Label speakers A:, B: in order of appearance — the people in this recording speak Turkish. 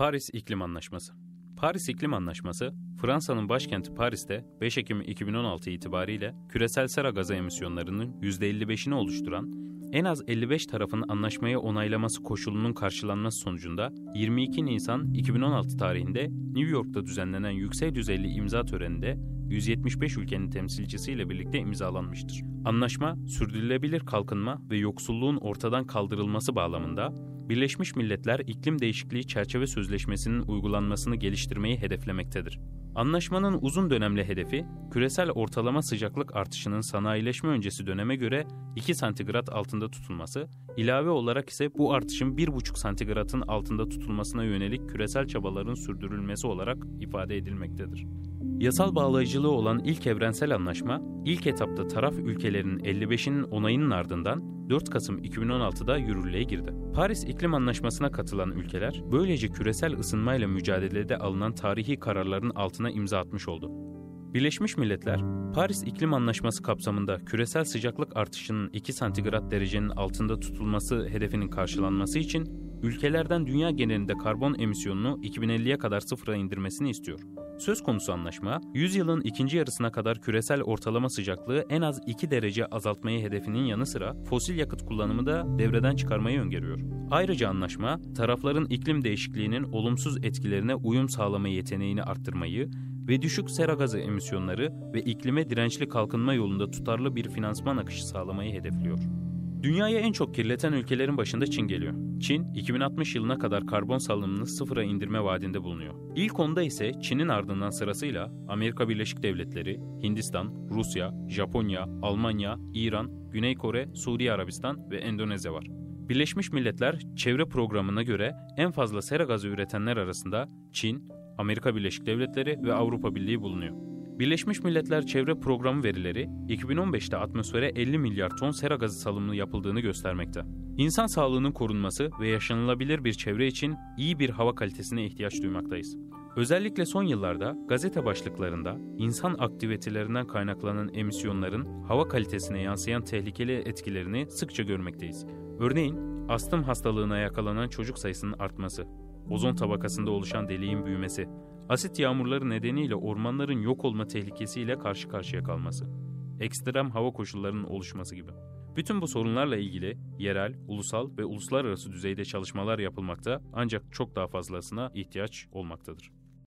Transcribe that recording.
A: Paris İklim Anlaşması Paris İklim Anlaşması, Fransa'nın başkenti Paris'te 5 Ekim 2016 itibariyle küresel sera gazı emisyonlarının %55'ini oluşturan en az 55 tarafın anlaşmayı onaylaması koşulunun karşılanması sonucunda 22 Nisan 2016 tarihinde New York'ta düzenlenen yüksek düzeyli imza töreninde 175 ülkenin temsilcisiyle birlikte imzalanmıştır. Anlaşma, sürdürülebilir kalkınma ve yoksulluğun ortadan kaldırılması bağlamında Birleşmiş Milletler İklim Değişikliği Çerçeve Sözleşmesi'nin uygulanmasını geliştirmeyi hedeflemektedir. Anlaşmanın uzun dönemli hedefi, küresel ortalama sıcaklık artışının sanayileşme öncesi döneme göre 2 santigrat altında tutulması, ilave olarak ise bu artışın 1,5 santigratın altında tutulmasına yönelik küresel çabaların sürdürülmesi olarak ifade edilmektedir. Yasal bağlayıcılığı olan ilk evrensel anlaşma, ilk etapta taraf ülkelerin 55'inin onayının ardından 4 Kasım 2016'da yürürlüğe girdi. Paris İklim Anlaşması'na katılan ülkeler, böylece küresel ısınmayla mücadelede alınan tarihi kararların altına imza atmış oldu. Birleşmiş Milletler, Paris İklim Anlaşması kapsamında küresel sıcaklık artışının 2 santigrat derecenin altında tutulması hedefinin karşılanması için ülkelerden dünya genelinde karbon emisyonunu 2050'ye kadar sıfıra indirmesini istiyor. Söz konusu anlaşma, 100 yılın ikinci yarısına kadar küresel ortalama sıcaklığı en az 2 derece azaltmayı hedefinin yanı sıra fosil yakıt kullanımı da devreden çıkarmayı öngörüyor. Ayrıca anlaşma, tarafların iklim değişikliğinin olumsuz etkilerine uyum sağlama yeteneğini arttırmayı ve düşük sera gazı emisyonları ve iklime dirençli kalkınma yolunda tutarlı bir finansman akışı sağlamayı hedefliyor. Dünyayı en çok kirleten ülkelerin başında Çin geliyor. Çin, 2060 yılına kadar karbon salınımını sıfıra indirme vaadinde bulunuyor. İlk onda ise Çin'in ardından sırasıyla Amerika Birleşik Devletleri, Hindistan, Rusya, Japonya, Almanya, İran, Güney Kore, Suudi Arabistan ve Endonezya var. Birleşmiş Milletler Çevre Programı'na göre en fazla sera gazı üretenler arasında Çin, Amerika Birleşik Devletleri ve Avrupa Birliği bulunuyor. Birleşmiş Milletler Çevre Programı verileri 2015'te atmosfere 50 milyar ton sera gazı salımını yapıldığını göstermekte. İnsan sağlığının korunması ve yaşanılabilir bir çevre için iyi bir hava kalitesine ihtiyaç duymaktayız. Özellikle son yıllarda gazete başlıklarında insan aktivitelerinden kaynaklanan emisyonların hava kalitesine yansıyan tehlikeli etkilerini sıkça görmekteyiz. Örneğin astım hastalığına yakalanan çocuk sayısının artması, ozon tabakasında oluşan deliğin büyümesi, asit yağmurları nedeniyle ormanların yok olma tehlikesiyle karşı karşıya kalması, ekstrem hava koşullarının oluşması gibi. Bütün bu sorunlarla ilgili yerel, ulusal ve uluslararası düzeyde çalışmalar yapılmakta ancak çok daha fazlasına ihtiyaç olmaktadır.